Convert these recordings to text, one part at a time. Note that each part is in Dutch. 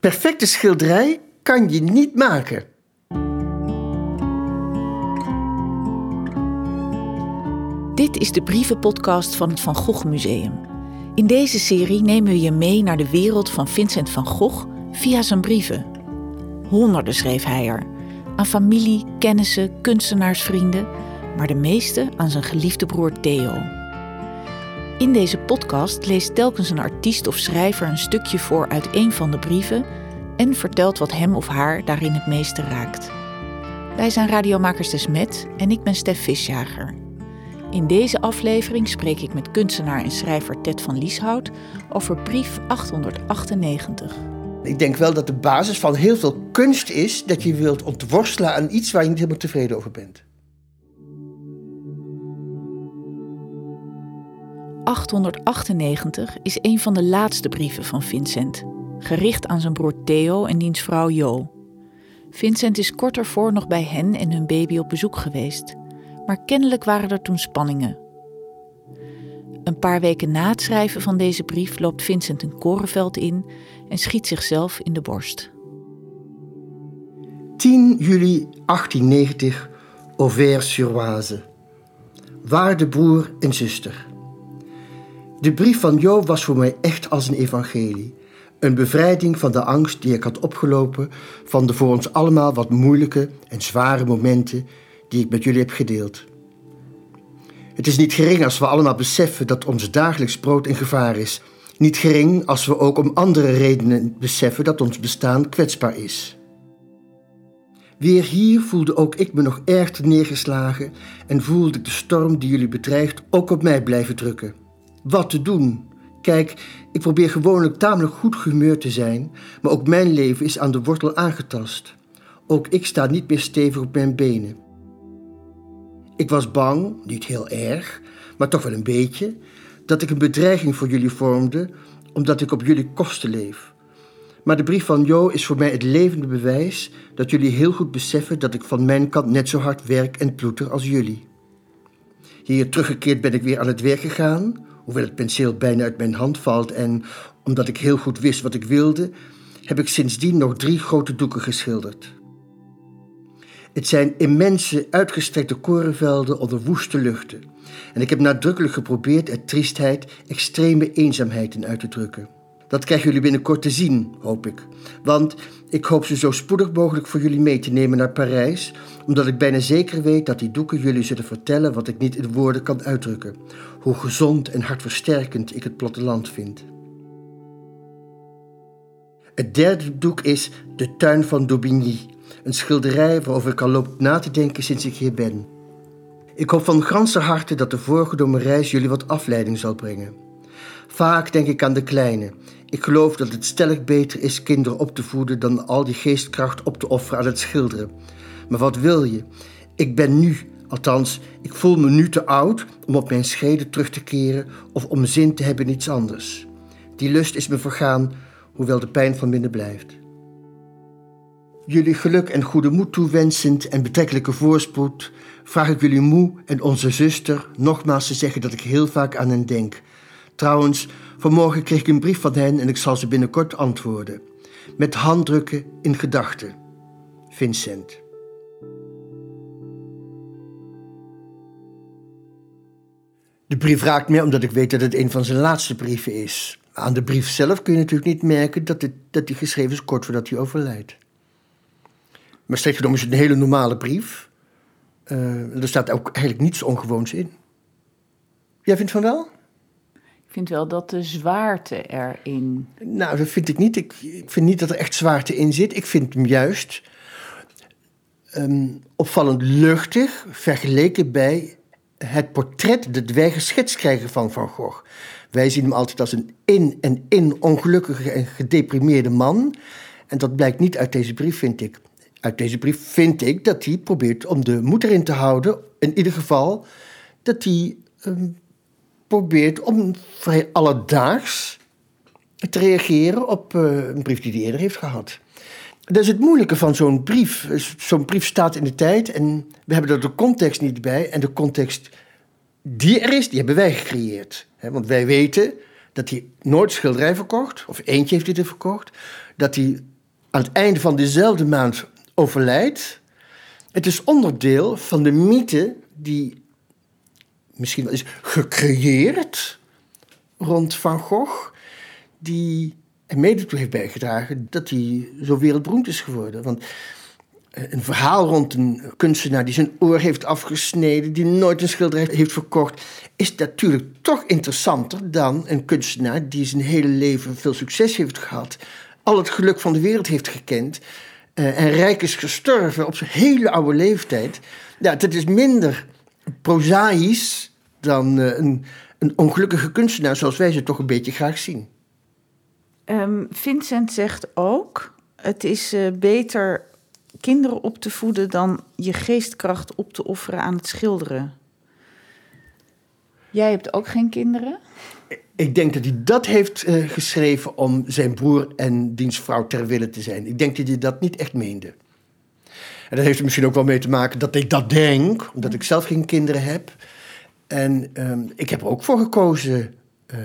perfecte schilderij kan je niet maken. Dit is de brievenpodcast van het Van Gogh Museum. In deze serie nemen we je mee naar de wereld van Vincent van Gogh via zijn brieven. Honderden schreef hij er. Aan familie, kennissen, kunstenaarsvrienden, maar de meeste aan zijn geliefde broer Theo. In deze podcast leest telkens een artiest of schrijver een stukje voor uit een van de brieven en vertelt wat hem of haar daarin het meeste raakt. Wij zijn radiomakers Desmet en ik ben Stef Visjager. In deze aflevering spreek ik met kunstenaar en schrijver Ted van Lieshout over brief 898. Ik denk wel dat de basis van heel veel kunst is dat je wilt ontworstelen aan iets waar je niet helemaal tevreden over bent. 898 is een van de laatste brieven van Vincent, gericht aan zijn broer Theo en diens vrouw Jo. Vincent is kort ervoor nog bij hen en hun baby op bezoek geweest, maar kennelijk waren er toen spanningen. Een paar weken na het schrijven van deze brief loopt Vincent een korenveld in en schiet zichzelf in de borst. 10 juli 1890, Auvers-sur-Oise. Waarde broer en zuster. De brief van Jo was voor mij echt als een evangelie. Een bevrijding van de angst die ik had opgelopen van de voor ons allemaal wat moeilijke en zware momenten die ik met jullie heb gedeeld. Het is niet gering als we allemaal beseffen dat ons dagelijks brood in gevaar is. Niet gering als we ook om andere redenen beseffen dat ons bestaan kwetsbaar is. Weer hier voelde ook ik me nog erg neergeslagen en voelde ik de storm die jullie bedreigt ook op mij blijven drukken. Wat te doen? Kijk, ik probeer gewoonlijk tamelijk goed gehumeurd te zijn, maar ook mijn leven is aan de wortel aangetast. Ook ik sta niet meer stevig op mijn benen. Ik was bang, niet heel erg, maar toch wel een beetje, dat ik een bedreiging voor jullie vormde, omdat ik op jullie kosten leef. Maar de brief van Jo is voor mij het levende bewijs dat jullie heel goed beseffen dat ik van mijn kant net zo hard werk en ploeter als jullie. Hier teruggekeerd ben ik weer aan het werk gegaan, hoewel het penseel bijna uit mijn hand valt en omdat ik heel goed wist wat ik wilde, heb ik sindsdien nog drie grote doeken geschilderd. Het zijn immense, uitgestrekte korenvelden onder woeste luchten. En ik heb nadrukkelijk geprobeerd er triestheid, extreme eenzaamheid in uit te drukken. Dat krijgen jullie binnenkort te zien, hoop ik. Want ik hoop ze zo spoedig mogelijk voor jullie mee te nemen naar Parijs, omdat ik bijna zeker weet dat die doeken jullie zullen vertellen wat ik niet in woorden kan uitdrukken. Hoe gezond en hartversterkend ik het platteland vind. Het derde doek is De Tuin van Daubigny, een schilderij waarover ik al loop na te denken sinds ik hier ben. Ik hoop van ganse harte dat de voorgenomen reis jullie wat afleiding zal brengen. Vaak denk ik aan de kleine. Ik geloof dat het stellig beter is kinderen op te voeden dan al die geestkracht op te offeren aan het schilderen. Maar wat wil je? Ik ben nu, althans, ik voel me nu te oud om op mijn schreden terug te keren of om zin te hebben in iets anders. Die lust is me vergaan, hoewel de pijn van binnen blijft. Jullie geluk en goede moed toewensend en betrekkelijke voorspoed, vraag ik jullie moe en onze zuster nogmaals te zeggen dat ik heel vaak aan hen denk. Trouwens, vanmorgen kreeg ik een brief van hen en ik zal ze binnenkort antwoorden. Met handdrukken in gedachten. Vincent. De brief raakt mij omdat ik weet dat het een van zijn laatste brieven is. Aan de brief zelf kun je natuurlijk niet merken dat, het, dat die geschreven is kort voordat hij overlijdt. Maar steeds genomen is het een hele normale brief. Uh, er staat ook eigenlijk niets ongewoons in. Jij vindt van wel? Vind wel dat de zwaarte erin. Nou, dat vind ik niet. Ik, vind niet dat er echt zwaarte in zit. Ik vind hem juist um, opvallend luchtig vergeleken bij het portret dat wij geschetst krijgen van Van Gogh. Wij zien hem altijd als een in en in ongelukkige en gedeprimeerde man. En dat blijkt niet uit deze brief, vind ik. Uit deze brief vind ik dat hij probeert om de moed erin te houden. In ieder geval dat hij um, probeert om vrij alledaags te reageren op uh, een brief die hij eerder heeft gehad. Dat is het moeilijke van zo'n brief. Zo'n brief staat in de tijd en we hebben er de context niet bij. En de context die er is, die hebben wij gecreëerd. Want wij weten dat hij nooit schilderij verkocht, of eentje heeft hij er verkocht, dat hij aan het einde van dezelfde maand overlijdt. Het is onderdeel van de mythe die misschien wel is gecreëerd rond Van Gogh, die er mede toe heeft bijgedragen dat hij zo wereldberoemd is geworden. Want eh, een verhaal rond een kunstenaar die zijn oor heeft afgesneden, die nooit een schilderij heeft verkocht, is natuurlijk toch interessanter dan een kunstenaar die zijn hele leven veel succes heeft gehad, al het geluk van de wereld heeft gekend uh, en rijk is gestorven op zijn hele oude leeftijd. Ja, dat is minder prozaïs dan uh, een, een ongelukkige kunstenaar zoals wij ze toch een beetje graag zien. Um, Vincent zegt ook: het is uh, beter kinderen op te voeden dan je geestkracht op te offeren aan het schilderen. Jij hebt ook geen kinderen? Ik denk dat hij dat heeft uh, geschreven om zijn broer en diens vrouw ter wille te zijn. Ik denk dat hij dat niet echt meende. En dat heeft er misschien ook wel mee te maken dat ik dat denk, omdat ik zelf geen kinderen heb. En um, ik heb er ook voor gekozen uh,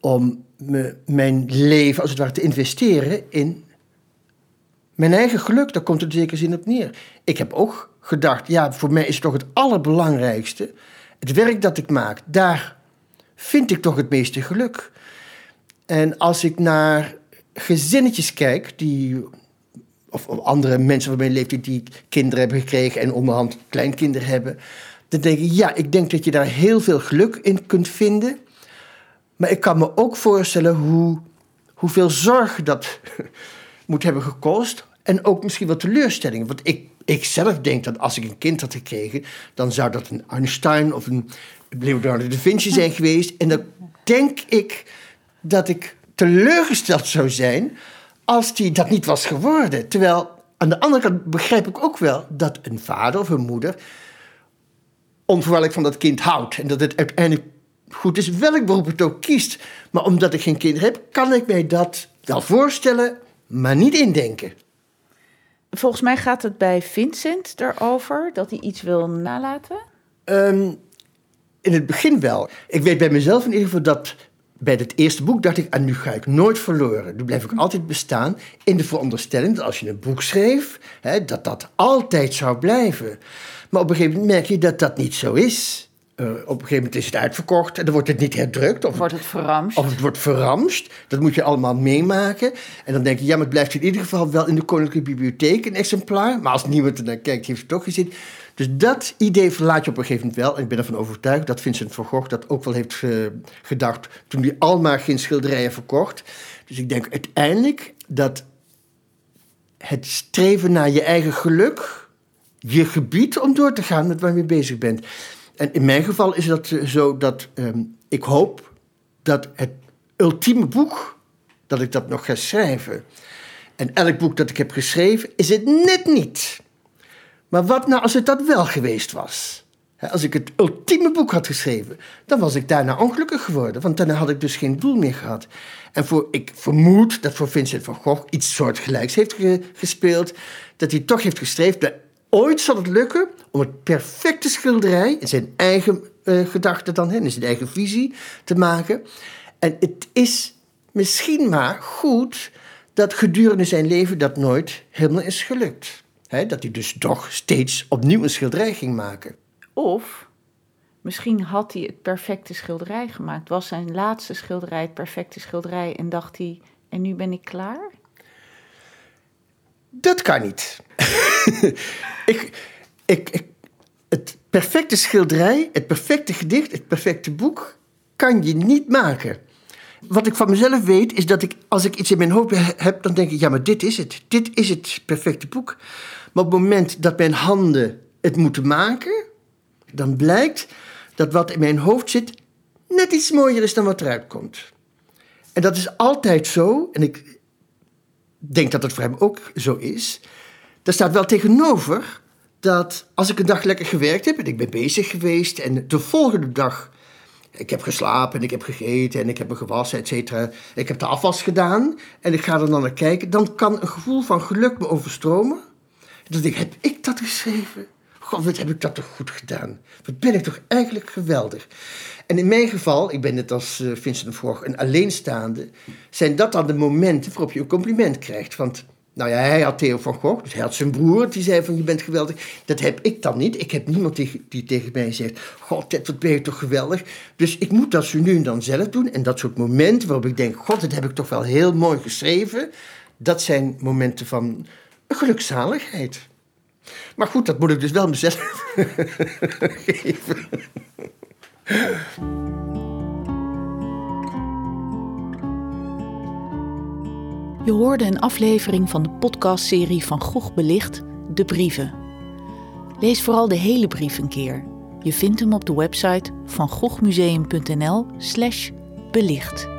om mijn leven, als het ware, te investeren in mijn eigen geluk. Daar komt het zeker zin op neer. Ik heb ook gedacht, ja, voor mij is toch het allerbelangrijkste. Het werk dat ik maak, daar vind ik toch het meeste geluk. En als ik naar gezinnetjes kijk, die, of, andere mensen van mijn leeftijd die kinderen hebben gekregen en onderhand kleinkinderen hebben, dan denk ik, ja, ik denk dat je daar heel veel geluk in kunt vinden. Maar ik kan me ook voorstellen hoe, hoeveel zorg dat moet hebben gekost. En ook misschien wat teleurstelling. Want ik, ik zelf denk dat als ik een kind had gekregen, dan zou dat een Einstein of een Leonardo da Vinci zijn geweest. En dan denk ik dat ik teleurgesteld zou zijn als die dat niet was geworden. Terwijl aan de andere kant begrijp ik ook wel dat een vader of een moeder onvoorwaardelijk van dat kind houdt. En dat het uiteindelijk goed is welk beroep het ook kiest. Maar omdat ik geen kind heb, kan ik mij dat wel voorstellen, maar niet indenken. Volgens mij gaat het bij Vincent erover dat hij iets wil nalaten. Um, in het begin wel. Ik weet bij mezelf in ieder geval dat bij het eerste boek dacht ik, en ah, nu ga ik nooit verloren. Nu blijf ik altijd bestaan in de veronderstelling dat als je een boek schreef, hè, dat dat altijd zou blijven. Maar op een gegeven moment merk je dat dat niet zo is. Uh, op een gegeven moment is het uitverkocht en dan wordt het niet herdrukt. Of wordt het verramst. Of het wordt verramst. Dat moet je allemaal meemaken. En dan denk je, ja, maar het blijft in ieder geval wel in de Koninklijke Bibliotheek een exemplaar. Maar als niemand er naar kijkt, heeft het toch gezien. Dus dat idee verlaat je op een gegeven moment wel. En ik ben ervan overtuigd dat Vincent van Gogh dat ook wel heeft uh, gedacht toen hij almaar geen schilderijen verkocht. Dus ik denk uiteindelijk dat het streven naar je eigen geluk je gebied om door te gaan met waar je bezig bent. En in mijn geval is dat eh, zo dat um, ik hoop dat het ultieme boek, dat ik dat nog ga schrijven. En elk boek dat ik heb geschreven, is het net niet. Maar wat nou als het dat wel geweest was? Als ik het ultieme boek had geschreven, dan was ik daarna ongelukkig geworden. Want daarna had ik dus geen doel meer gehad. En voor, ik vermoed dat voor Vincent van Gogh iets soortgelijks heeft gespeeld. Dat hij toch heeft gestreefd ooit zal het lukken om het perfecte schilderij in zijn eigen uh, gedachten dan, in zijn eigen visie te maken. En het is misschien maar goed dat gedurende zijn leven dat nooit helemaal is gelukt. dat hij dus toch steeds opnieuw een schilderij ging maken. Of misschien had hij het perfecte schilderij gemaakt. Was zijn laatste schilderij het perfecte schilderij en dacht hij: en nu ben ik klaar? Dat kan niet. ik, ik, ik, het perfecte schilderij, het perfecte gedicht, het perfecte boek kan je niet maken. Wat ik van mezelf weet, is dat ik als ik iets in mijn hoofd heb, dan denk ik, ja, maar dit is het. Dit is het perfecte boek. Maar op het moment dat mijn handen het moeten maken, dan blijkt dat wat in mijn hoofd zit net iets mooier is dan wat eruit komt. En dat is altijd zo, en ik denk dat het voor hem ook zo is. Daar staat wel tegenover dat als ik een dag lekker gewerkt heb en ik ben bezig geweest en de volgende dag ik heb geslapen en ik heb gegeten en ik heb me gewassen, et cetera. Ik heb de afwas gedaan en ik ga er dan naar kijken. Dan kan een gevoel van geluk me overstromen. Dan denk ik, heb ik dat geschreven? God, wat heb ik dat toch goed gedaan? Wat ben ik toch eigenlijk geweldig? En in mijn geval, ik ben net als uh, Vincent Vroeg een alleenstaande, zijn dat dan de momenten waarop je een compliment krijgt. Want, nou ja, hij had Theo van Gogh, dus hij had zijn broer, die zei van je bent geweldig. Dat heb ik dan niet. Ik heb niemand die, die tegen mij zegt, god, wat ben je toch geweldig. Dus ik moet dat zo nu en dan zelf doen. En dat soort momenten waarop ik denk, god, dat heb ik toch wel heel mooi geschreven. Dat zijn momenten van gelukzaligheid. Maar goed, dat moet ik dus wel mezelf geven. Je hoorde een aflevering van de podcastserie van Gogh Belicht, De Brieven. Lees vooral de hele brief een keer. Je vindt hem op de website van gochmuseum.nl slash belicht.